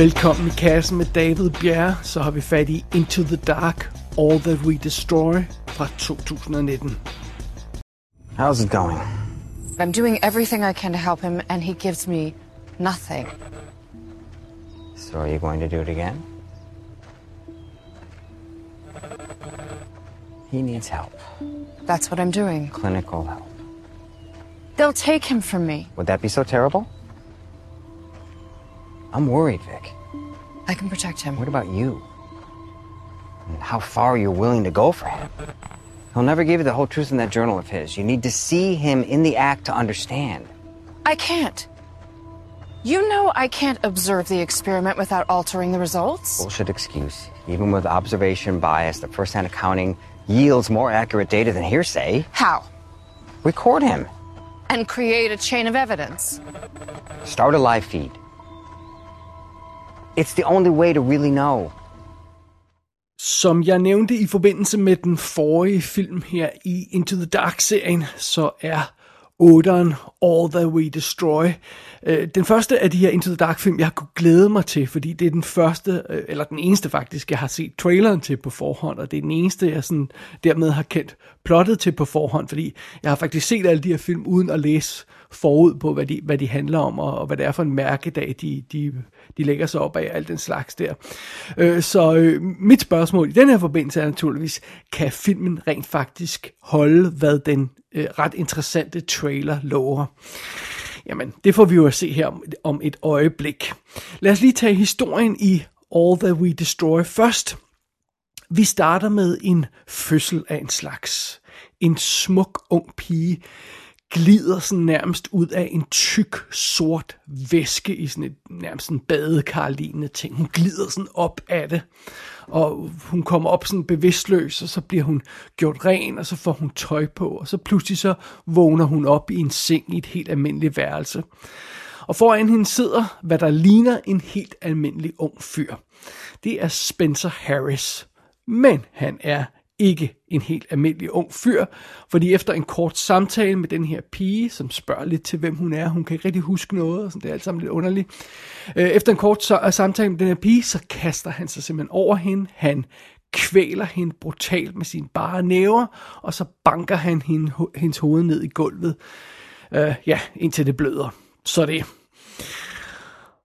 Velkommen i kassen med David Bjerre, så har vi fat i Into the Dark, All That We Destroy fra 2019. How's it going? I'm doing everything I can to help him, and he gives me nothing. So are you going to do it again? He needs help. That's what I'm doing. Clinical help. They'll take him from me. Would that be so terrible? I'm worried, Vic. I can protect him. What about you? And how far are you're willing to go for him? He'll never give you the whole truth in that journal of his. You need to see him in the act to understand. I can't. You know I can't observe the experiment without altering the results. Bullshit excuse. Even with observation bias, the first-hand accounting yields more accurate data than hearsay. How? Record him. And create a chain of evidence. Start a live feed. It's the only way to really know. Som jeg nævnte i forbindelse med den forrige film her i Into the Dark-serien, så er 8'eren All That We Destroy. Øh, den første af de her Into the Dark-film, jeg har kunne glæde mig til, fordi det er den første, øh, eller den eneste faktisk, jeg har set traileren til på forhånd, og det er den eneste, jeg sådan dermed har kendt plottet til på forhånd, fordi jeg har faktisk set alle de her film uden at læse forud på, hvad de, hvad de handler om, og, og hvad det er for en mærkedag, de, de, de lægger sig op af, alt den slags der. Øh, så øh, mit spørgsmål i den her forbindelse er naturligvis, kan filmen rent faktisk holde, hvad den øh, ret interessante trailer lover? Jamen, det får vi jo at se her om, om et øjeblik. Lad os lige tage historien i All That We Destroy først. Vi starter med en fødsel af en slags. En smuk ung pige glider sådan nærmest ud af en tyk, sort væske i sådan et nærmest en badekarlignende ting. Hun glider sådan op af det, og hun kommer op sådan bevidstløs, og så bliver hun gjort ren, og så får hun tøj på, og så pludselig så vågner hun op i en seng i et helt almindeligt værelse. Og foran hende sidder, hvad der ligner en helt almindelig ung fyr. Det er Spencer Harris. Men han er ikke en helt almindelig ung fyr, fordi efter en kort samtale med den her pige, som spørger lidt til, hvem hun er, hun kan ikke rigtig huske noget, og sådan, det er alt sammen lidt underligt. Øh, efter en kort øh, samtale med den her pige, så kaster han sig simpelthen over hende, han kvæler hende brutalt med sine bare næver, og så banker han hende, hendes hoved ned i gulvet, øh, ja, indtil det bløder. Så det.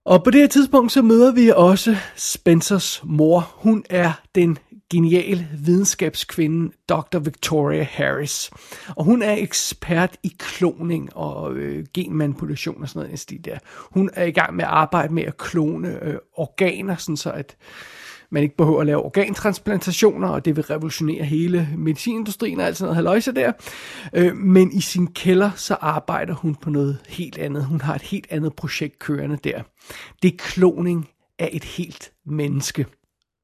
Og på det her tidspunkt, så møder vi også Spencers mor. Hun er den genial videnskabskvinde Dr. Victoria Harris. Og hun er ekspert i kloning og øh, genmanipulation og sådan noget i stil der. Hun er i gang med at arbejde med at klone øh, organer, sådan så at man ikke behøver at lave organtransplantationer, og det vil revolutionere hele medicinindustrien og alt sådan noget haløjse der. Øh, men i sin kælder, så arbejder hun på noget helt andet. Hun har et helt andet projekt kørende der. Det er kloning af et helt menneske.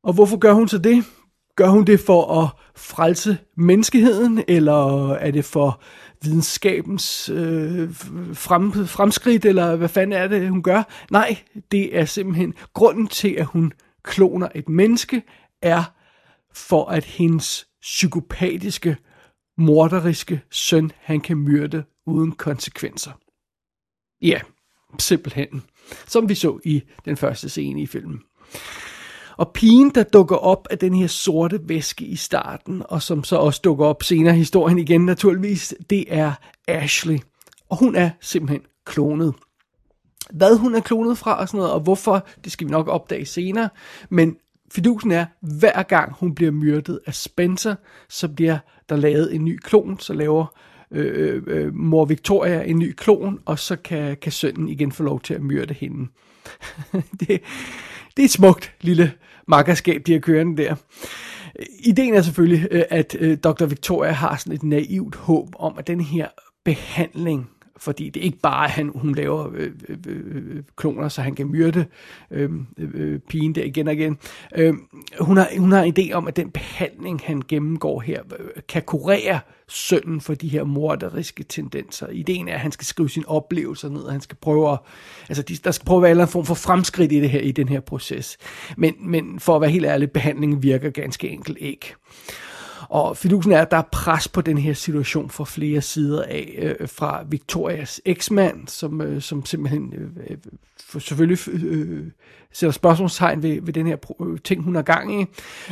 Og hvorfor gør hun så det? Gør hun det for at frelse menneskeheden, eller er det for videnskabens øh, frem, fremskridt, eller hvad fanden er det, hun gør? Nej, det er simpelthen grunden til, at hun kloner et menneske, er for at hendes psykopatiske, morderiske søn, han kan myrde uden konsekvenser. Ja, simpelthen. Som vi så i den første scene i filmen. Og pigen, der dukker op af den her sorte væske i starten, og som så også dukker op senere i historien igen naturligvis, det er Ashley. Og hun er simpelthen klonet. Hvad hun er klonet fra og sådan noget, og hvorfor, det skal vi nok opdage senere. Men fidusen er, hver gang hun bliver myrdet af Spencer, så bliver der lavet en ny klon, så laver øh, øh, øh mor Victoria en ny klon, og så kan, kan sønnen igen få lov til at myrde hende. det, det er et smukt lille makkerskab, de har kørende der. Ideen er selvfølgelig, øh, at øh, Dr. Victoria har sådan et naivt håb om, at den her behandling fordi det er ikke bare, at han, hun laver øh øh, øh, øh, kloner, så han kan myrde øh, øh, pigen der igen og igen. Øh, hun, har, hun har en idé om, at den behandling, han gennemgår her, øh, kan kurere sønnen for de her morderiske tendenser. Ideen er, at han skal skrive sine oplevelser ned, og han skal prøve at, altså de, der skal prøve at være en form for fremskridt i, det her, i den her proces. Men, men for at være helt ærlig, behandlingen virker ganske enkelt ikke. Og fidusen er, at der er pres på den her situation fra flere sider af. Øh, fra Victorias eksmand, som, øh, som simpelthen øh, øh selvfølgelig øh, øh, sætter spørgsmålstegn ved, ved den her øh, ting, hun har gang i.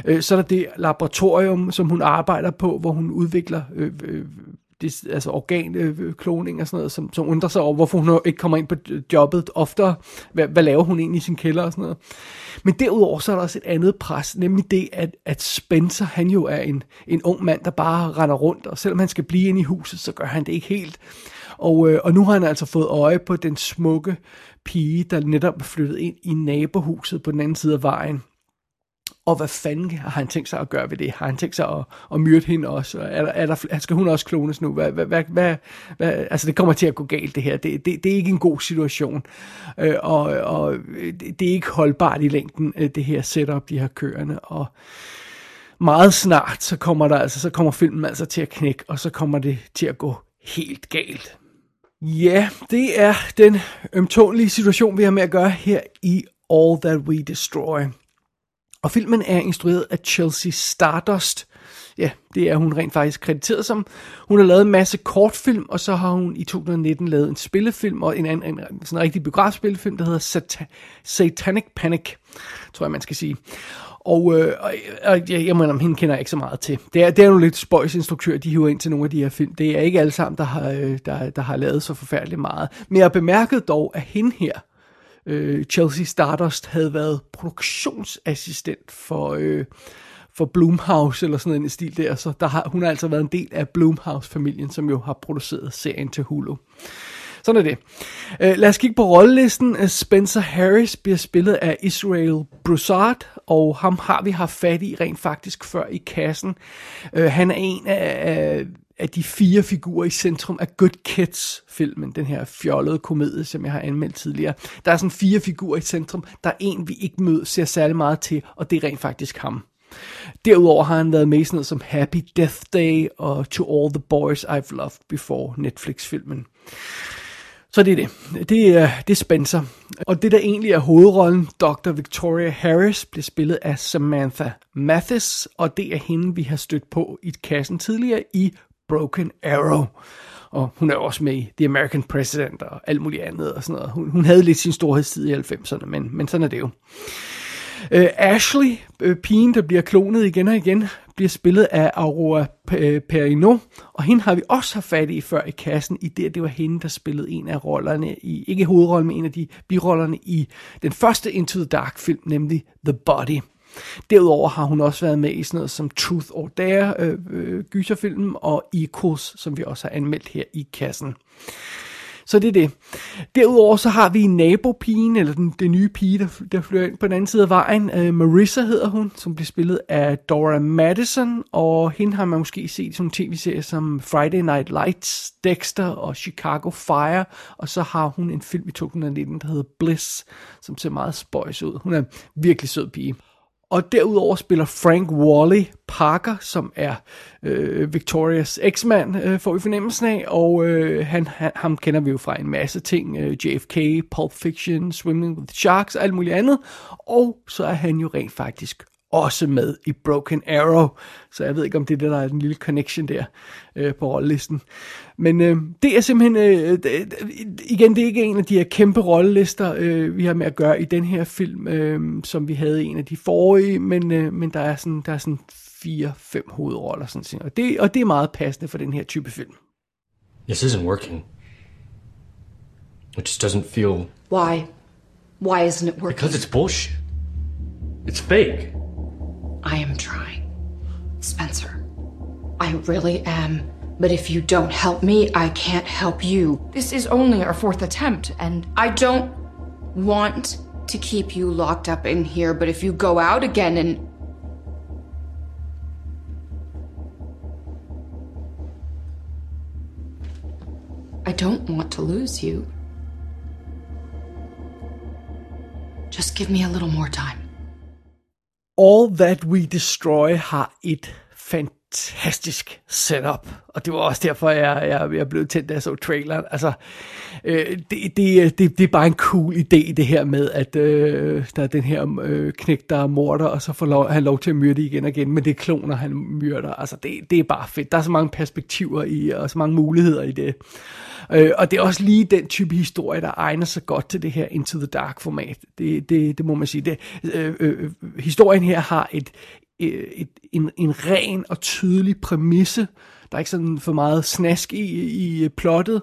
Øh, så er der det laboratorium, som hun arbejder på, hvor hun udvikler øh, øh, det, altså organkloning øh, og sådan noget, som, som undrer sig over, hvorfor hun ikke kommer ind på jobbet oftere. Hvad, hvad laver hun egentlig i sin kælder og sådan noget. Men derudover så er der også et andet pres, nemlig det, at, at Spencer, han jo er en, en ung mand, der bare render rundt, og selvom han skal blive inde i huset, så gør han det ikke helt. Og, øh, og nu har han altså fået øje på den smukke pige, der netop er flyttet ind i nabohuset på den anden side af vejen. Og hvad fanden har han tænkt sig at gøre ved det? Har han tænkt sig at, at myrde hende også? Er der, er der, skal hun også klones nu? Hvad, hvad, hvad, hvad, hvad, altså det kommer til at gå galt det her. Det, det, det er ikke en god situation. Øh, og, og det er ikke holdbart i længden, øh, det her setup, de har kørende. Og meget snart, så kommer, der, altså, så kommer filmen altså til at knække, og så kommer det til at gå helt galt. Ja, det er den ømtålige situation, vi har med at gøre her i All That We Destroy. Og filmen er instrueret af Chelsea Stardust. Ja, det er hun rent faktisk krediteret som. Hun har lavet en masse kortfilm, og så har hun i 2019 lavet en spillefilm, og en, en, en sådan en rigtig biografspillefilm, der hedder Sata- Satanic Panic, tror jeg man skal sige. Og, øh, og, og jeg, jeg mener, hende kender jeg ikke så meget til. Det er, det er jo lidt spøjsinstruktør, de hiver ind til nogle af de her film. Det er ikke alle sammen, der har, øh, der, der har lavet så forfærdeligt meget. Men jeg bemærkede dog, at hende her, øh, Chelsea Stardust havde været produktionsassistent for, øh, for Blumhouse eller sådan en stil der, så der har, hun har altså været en del af Blumhouse-familien, som jo har produceret serien til Hulu. Sådan er det. Uh, lad os kigge på rollelisten. Øh, Spencer Harris bliver spillet af Israel Broussard, og ham har vi haft fat i rent faktisk før i kassen. Uh, han er en af, af de fire figurer i centrum af Good Kids-filmen, den her fjollede komedie, som jeg har anmeldt tidligere. Der er sådan fire figurer i centrum. Der er en, vi ikke møder, ser særlig meget til, og det er rent faktisk ham. Derudover har han været med i sådan noget som Happy Death Day og To All the Boys I've Loved Before, Netflix-filmen. Så det er det. Det er, det er Spencer. Og det, der egentlig er hovedrollen, Dr. Victoria Harris, bliver spillet af Samantha Mathis, og det er hende, vi har stødt på i kassen tidligere i Broken Arrow. Og hun er også med i The American President og alt muligt andet og sådan noget. Hun, hun havde lidt sin storhedstid i 90'erne, men, men sådan er det jo. Uh, Ashley, uh, pigen, der bliver klonet igen og igen, bliver spillet af Aurora øh, Perino, og hende har vi også haft fat i før i kassen, i det, det var hende, der spillede en af rollerne, i, ikke hovedrollen, men en af de birollerne i den første Into the Dark film, nemlig The Body. Derudover har hun også været med i sådan noget som Truth or Dare, øh, øh, gyserfilmen, og Ecos, som vi også har anmeldt her i kassen. Så det er det. Derudover så har vi nabopigen, eller den, den nye pige, der, der flyver ind på den anden side af vejen. Uh, Marissa hedder hun, som bliver spillet af Dora Madison, og hende har man måske set som tv-serier som Friday Night Lights, Dexter og Chicago Fire, og så har hun en film i 2019, der hedder Bliss, som ser meget spøjs ud. Hun er en virkelig sød pige. Og derudover spiller Frank Wally Parker, som er øh, Victorias eksmand, øh, får vi fornemmelsen af, og øh, han, han, ham kender vi jo fra en masse ting, øh, JFK, Pulp Fiction, Swimming with Sharks og alt muligt andet, og så er han jo rent faktisk også med i Broken Arrow. Så jeg ved ikke, om det er det, der er en lille connection der øh, på rollelisten. Men øh, det er simpelthen, øh, det, igen, det er ikke en af de her kæmpe rollelister, øh, vi har med at gøre i den her film, øh, som vi havde i en af de forrige, men, øh, men der er sådan, der er sådan fire-fem hovedroller, sådan og, det, og det er meget passende for den her type film. This isn't working. It just doesn't feel... Why? Why isn't it working? Because it's bullshit. It's fake. I am trying. Spencer, I really am. But if you don't help me, I can't help you. This is only our fourth attempt, and I don't want to keep you locked up in here, but if you go out again and. I don't want to lose you. Just give me a little more time. All That We Destroy har et fantastisk fantastisk setup, og det var også derfor, jeg, jeg, jeg blev tændt, da jeg så traileren. Altså, øh, det, det, det, det er bare en cool idé, det her med, at øh, der er den her øh, knæk, der er morder, og så får lov, han lov til at myrde igen og igen, men det er kloner, han myrder. Altså, det, det er bare fedt. Der er så mange perspektiver i, og så mange muligheder i det. Øh, og det er også lige den type historie, der egner sig godt til det her Into the Dark format. Det, det, det må man sige. Det, øh, øh, øh historien her har et, et, en, en ren og tydelig præmisse. Der er ikke sådan for meget snask i, i plottet.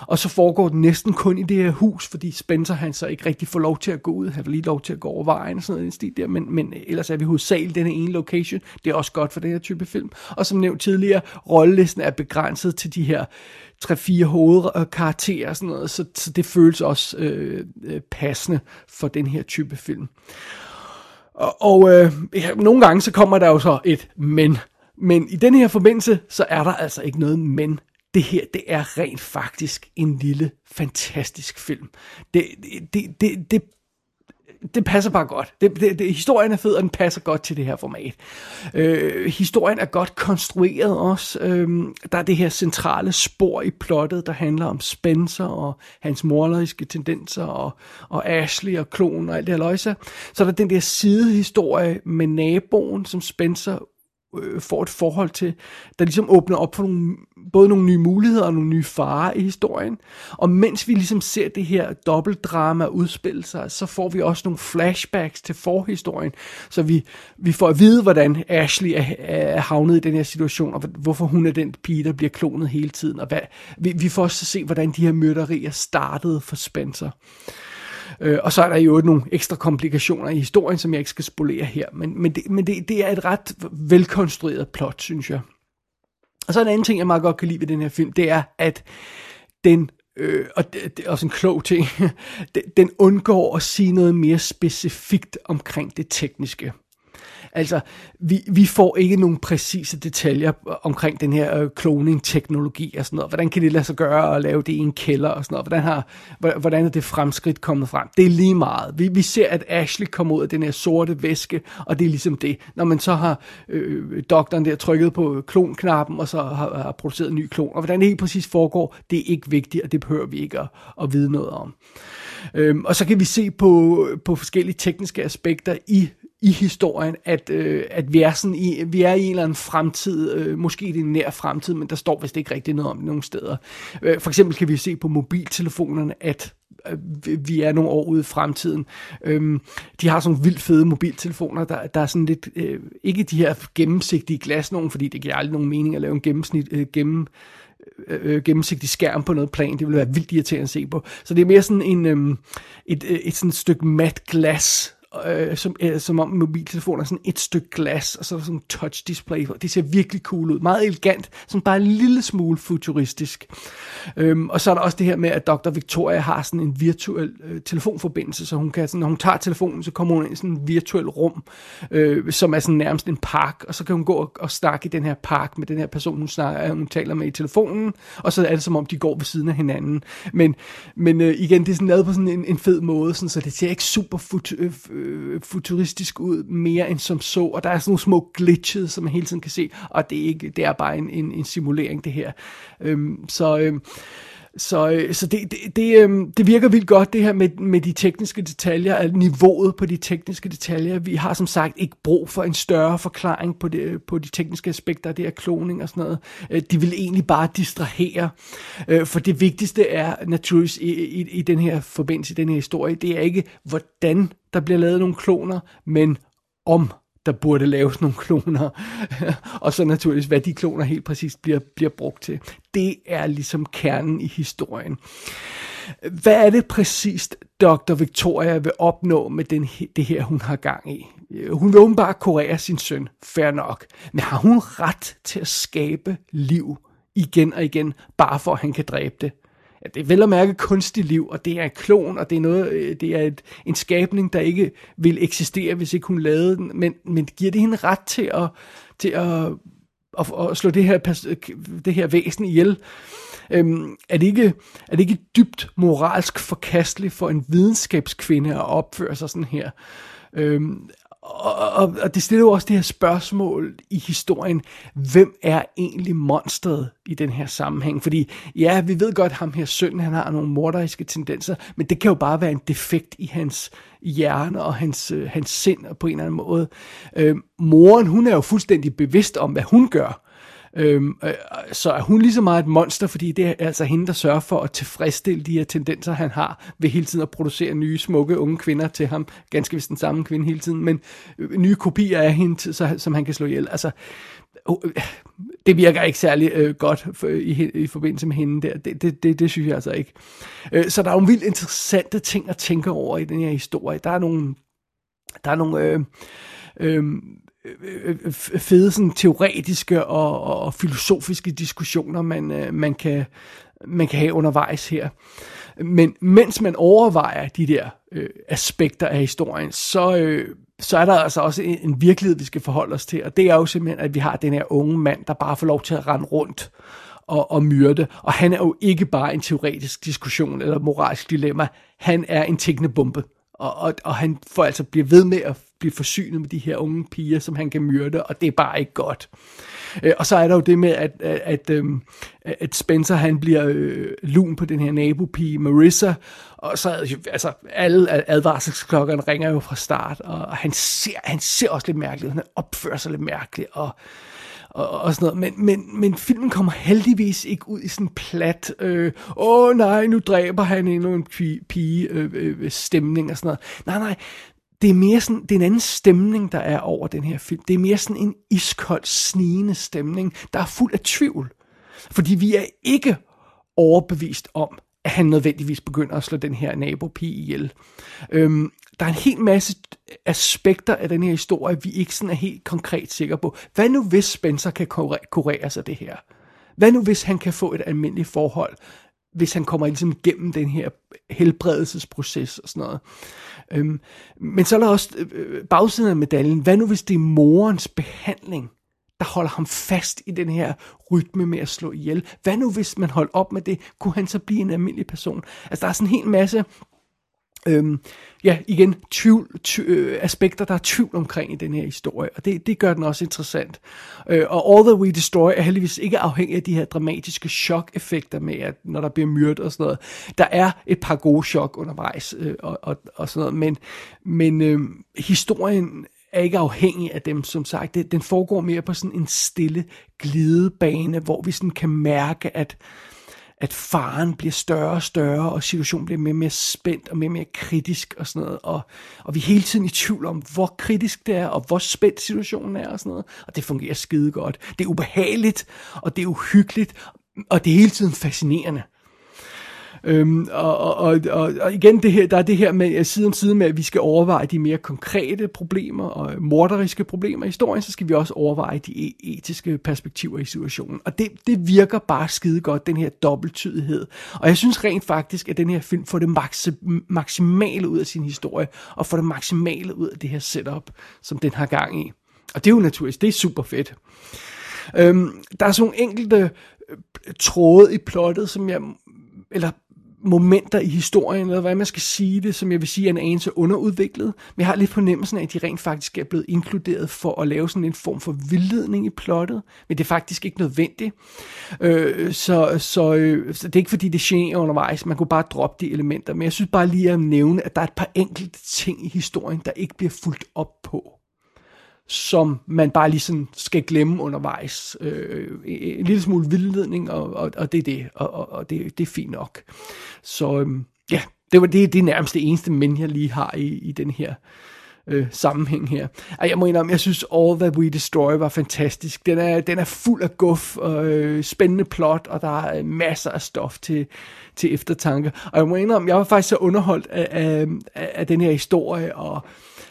Og så foregår den næsten kun i det her hus, fordi Spencer han så ikke rigtig får lov til at gå ud. Han får lige lov til at gå over vejen og sådan noget stil der. Men, men ellers er vi hovedsageligt den ene location. Det er også godt for den her type film. Og som nævnt tidligere, rollelisten er begrænset til de her tre-fire hovedkarakterer og sådan noget, så, så det føles også øh, øh passende for den her type film. Og, og øh, ja, nogle gange så kommer der jo så et men. Men i den her forbindelse, så er der altså ikke noget men. Det her, det er rent faktisk en lille, fantastisk film. Det, det, det, det det passer bare godt. Det, det, det, historien er fed, og den passer godt til det her format. Øh, historien er godt konstrueret også. Øh, der er det her centrale spor i plottet, der handler om Spencer og hans morleriske tendenser, og, og Ashley og klonen og alt det her løjse. Så er der den der sidehistorie med naboen, som Spencer øh, får et forhold til, der ligesom åbner op for nogle, både nogle nye muligheder og nogle nye farer i historien. Og mens vi ligesom ser det her dobbeltdrama udspille sig, så får vi også nogle flashbacks til forhistorien, så vi, vi får at vide, hvordan Ashley er, er havnet i den her situation, og hvorfor hun er den pige, der bliver klonet hele tiden. Og hvad, vi, vi får også at se, hvordan de her myrderier startede for Spencer. Øh, Øh, og så er der jo nogle ekstra komplikationer i historien, som jeg ikke skal spolere her. Men, men, det, men det, det er et ret velkonstrueret plot, synes jeg. Og så en anden ting, jeg meget godt kan lide ved den her film, det er, at den øh, og det, det er også en klog ting, den undgår at sige noget mere specifikt omkring det tekniske. Altså, vi, vi får ikke nogen præcise detaljer omkring den her øh, cloning-teknologi og sådan noget. Hvordan kan det lade sig gøre at lave det i en kælder og sådan noget? Hvordan, har, hvordan er det fremskridt kommet frem? Det er lige meget. Vi, vi ser, at Ashley kommer ud af den her sorte væske, og det er ligesom det. Når man så har øh, doktoren der trykket på øh, klonknappen, og så har, har produceret en ny klon. Og hvordan det helt præcis foregår, det er ikke vigtigt, og det behøver vi ikke at, at vide noget om. Øhm, og så kan vi se på, på forskellige tekniske aspekter i i historien, at, øh, at vi, er sådan i, vi er i en eller anden fremtid, øh, måske i en nær fremtid, men der står vist ikke rigtig noget om det nogen steder. Øh, for eksempel kan vi se på mobiltelefonerne, at øh, vi er nogle år ude i fremtiden. Øhm, de har sådan vildt fede mobiltelefoner, der, der er sådan lidt, øh, ikke de her gennemsigtige glas nogen, fordi det giver aldrig nogen mening at lave en gennemsnit, øh, gennem, øh, øh, gennemsigtig skærm på noget plan. Det ville være vildt irriterende at se på. Så det er mere sådan en, øhm, øh, et, et, et sådan stykke mat glas, øh, som, øh, som om mobiltelefoner er sådan et stykke glas, og så er der sådan en touch display. Det ser virkelig cool ud. Meget elegant, som bare en lille smule futuristisk. Øhm, og så er der også det her med, at Dr. Victoria har sådan en virtuel øh, telefonforbindelse, så hun kan sådan, når hun tager telefonen, så kommer hun ind i sådan en virtuel rum, øh, som er sådan nærmest en park, og så kan hun gå og, og snakke i den her park med den her person, hun, snakker, øh, hun taler med i telefonen, og så er det som om, de går ved siden af hinanden. Men, men øh, igen, det er sådan lavet på sådan en, en fed måde, sådan, så det ser ikke super fut, øh, øh, futuristisk ud mere end som så, og der er sådan nogle små glitches, som man hele tiden kan se, og det er, ikke, det er bare en, en, en simulering det her. Øhm, så Øh, så, øh, så det, det, det, øhm, det virker vildt godt, det her med, med de tekniske detaljer, at niveauet på de tekniske detaljer. Vi har som sagt ikke brug for en større forklaring på, det, på de tekniske aspekter af det er kloning og sådan noget. Øh, de vil egentlig bare distrahere, øh, for det vigtigste er naturligvis i, i, i den her forbindelse, i den her historie, det er ikke, hvordan der bliver lavet nogle kloner, men om der burde laves nogle kloner, og så naturligvis, hvad de kloner helt præcist bliver, bliver brugt til. Det er ligesom kernen i historien. Hvad er det præcist, Dr. Victoria vil opnå med den, det her, hun har gang i? Hun vil åbenbart kurere sin søn, fair nok. Men har hun ret til at skabe liv igen og igen, bare for at han kan dræbe det? Ja, det er vel at mærke kunstig liv, og det er en klon, og det er, noget, øh, det er et, en skabning, der ikke vil eksistere, hvis ikke hun lavede den, men, men giver det hende ret til at, til at, at, at slå det her, det her væsen ihjel? Øhm, er, det ikke, er det ikke dybt moralsk forkasteligt for en videnskabskvinde at opføre sig sådan her? Øhm, og, og, og det stiller jo også det her spørgsmål i historien, hvem er egentlig monstret i den her sammenhæng? Fordi ja, vi ved godt, at ham her søn, han har nogle morderiske tendenser, men det kan jo bare være en defekt i hans hjerne og hans, øh, hans sind på en eller anden måde. Øh, moren, hun er jo fuldstændig bevidst om, hvad hun gør. Øhm, øh, øh, så er hun lige så meget et monster, fordi det er altså hende, der sørger for at tilfredsstille de her tendenser, han har ved hele tiden at producere nye, smukke, unge kvinder til ham. Ganske vist den samme kvinde hele tiden, men øh, nye kopier af hende, så, som han kan slå ihjel. Altså, øh, øh det virker ikke særlig øh, godt for, i, i forbindelse med hende der. Det, det, det, det synes jeg altså ikke. Øh, så der er nogle vildt interessante ting at tænke over i den her historie. Der er nogle, der er nogle øh, øh, Øh, øh, fede sådan, teoretiske og, og filosofiske diskussioner, man, øh, man, kan, man kan have undervejs her. Men mens man overvejer de der øh, aspekter af historien, så, øh, så er der altså også en, en virkelighed, vi skal forholde os til. Og det er jo simpelthen, at vi har den her unge mand, der bare får lov til at rende rundt og, og myrde. Og han er jo ikke bare en teoretisk diskussion eller moralsk dilemma. Han er en tækkende bombe. Og, og, og han får altså blive ved med at blive forsynet med de her unge piger, som han kan myrde, og det er bare ikke godt. Øh, og så er der jo det med, at, at, at, øh, at Spencer han bliver øh, lun på den her nabopige Marissa, og så øh, altså alle advarselsklokkerne ringer jo fra start, og han ser, han ser også lidt mærkeligt, han opfører sig lidt mærkeligt, og og, og sådan noget. Men, men, men filmen kommer heldigvis ikke ud i sådan plat, øh, åh nej, nu dræber han endnu en pige, pige øh, øh, øh, stemning og sådan noget. Nej, nej, det er mere sådan, det er en anden stemning, der er over den her film. Det er mere sådan en iskold, snigende stemning, der er fuld af tvivl. Fordi vi er ikke overbevist om, at han nødvendigvis begynder at slå den her nabopige ihjel. Øhm, der er en hel masse aspekter af den her historie, vi ikke sådan er helt konkret sikre på. Hvad nu hvis Spencer kan kurere sig det her? Hvad nu hvis han kan få et almindeligt forhold, hvis han kommer ligesom gennem den her helbredelsesproces og sådan noget? Øhm, men så er der også øh, bagsiden af medaljen. Hvad nu hvis det er morens behandling, der holder ham fast i den her rytme med at slå ihjel? Hvad nu hvis man holdt op med det? Kunne han så blive en almindelig person? Altså der er sådan en hel masse Øhm, ja, igen, tvivl, tvivl, øh, aspekter, der er tvivl omkring i den her historie, og det, det gør den også interessant. Øh, og All That We Destroy er heldigvis ikke afhængig af de her dramatiske chok-effekter med, at når der bliver myrdet og sådan noget. Der er et par gode chok undervejs øh, og, og, og sådan noget, men, men øh, historien er ikke afhængig af dem, som sagt. Det, den foregår mere på sådan en stille glidebane, hvor vi sådan kan mærke, at at faren bliver større og større, og situationen bliver mere og mere spændt og mere og mere kritisk og sådan noget. Og, og vi er hele tiden i tvivl om, hvor kritisk det er, og hvor spændt situationen er og sådan noget. Og det fungerer skide godt. Det er ubehageligt, og det er uhyggeligt, og det er hele tiden fascinerende. Øhm, og, og, og, og igen, det her, der er det her med, side om side med, at vi skal overveje de mere konkrete problemer og morderiske problemer i historien, så skal vi også overveje de e, etiske perspektiver i situationen. Og det, det virker bare skide godt, den her dobbelttydighed. Og jeg synes rent faktisk, at den her film får det maksimale ud af sin historie, og får det maksimale ud af det her setup, som den har gang i. Og det er jo naturligvis, det er super fedt. Øhm, der er sådan nogle enkelte øh, tråde i plottet, som jeg, eller momenter i historien, eller hvad man skal sige det, som jeg vil sige er en anelse underudviklet. Men jeg har lidt fornemmelsen af, at de rent faktisk er blevet inkluderet for at lave sådan en form for vildledning i plottet, men det er faktisk ikke nødvendigt. Øh, så, så, øh, så det er ikke fordi, det generer undervejs, man kunne bare droppe de elementer, men jeg synes bare lige at nævne, at der er et par enkelte ting i historien, der ikke bliver fuldt op på som man bare lige sådan skal glemme undervejs. Øh, øh, en lille smule vildledning, og, og, og det er det, og, og, og det, det er fint nok. Så øhm, ja, det var det, det er nærmest det eneste men, jeg lige har i, i den her øh, sammenhæng her. Og jeg må indrømme, jeg synes All That We Destroy var fantastisk. Den er, den er fuld af guf og øh, spændende plot, og der er masser af stof til, til eftertanke. Og jeg må indrømme, jeg var faktisk så underholdt af, af, af den her historie, og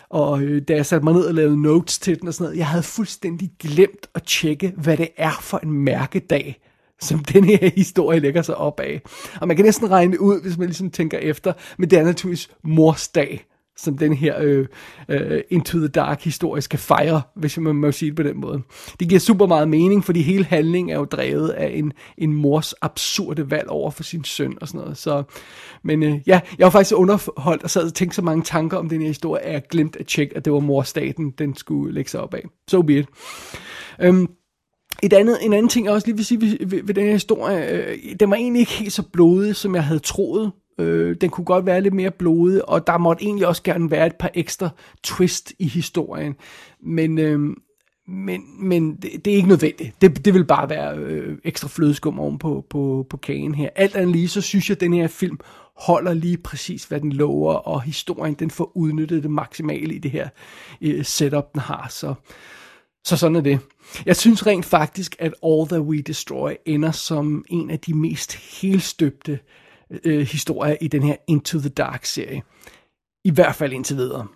og øh, da jeg satte mig ned og lavede notes til den og sådan noget, jeg havde fuldstændig glemt at tjekke, hvad det er for en mærkedag, som den her historie lægger sig op af. Og man kan næsten regne det ud, hvis man ligesom tænker efter, men det er naturligvis morsdag, som den her øh, øh, Into the Dark historie skal fejre, hvis man må sige det på den måde. Det giver super meget mening, fordi hele handlingen er jo drevet af en, en mors absurde valg over for sin søn og sådan noget. Så, men øh, ja, jeg var faktisk underholdt og sad og tænkte så mange tanker om den her historie, at jeg glemte at tjekke, at det var morstaten, den skulle lægge sig op af. So be it. Øhm, et andet, en anden ting, jeg også lige vil sige ved, ved, ved den her historie, øh, den var egentlig ikke helt så blodig, som jeg havde troet. Øh, den kunne godt være lidt mere blodig, og der måtte egentlig også gerne være et par ekstra twist i historien. Men, øh, men, men det, det er ikke nødvendigt. Det, det vil bare være øh, ekstra flødeskum oven på, på, på kagen her. Alt andet lige, så synes jeg, at den her film holder lige præcis, hvad den lover, og historien, den får udnyttet det maksimale i det her øh, setup, den har. Så, så sådan er det. Jeg synes rent faktisk, at All That We Destroy ender som en af de mest helstøbte øh, historier i den her Into the Dark-serie. I hvert fald indtil videre.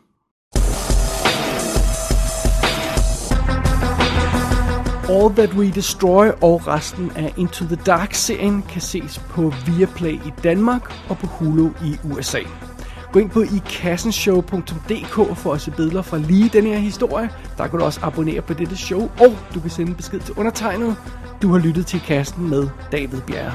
All That We Destroy og resten af Into the Dark-serien kan ses på Viaplay i Danmark og på Hulu i USA. Gå ind på ikassenshow.dk for at se billeder fra lige den her historie. Der kan du også abonnere på dette show, og du kan sende besked til undertegnet. Du har lyttet til Kassen med David Bjerre.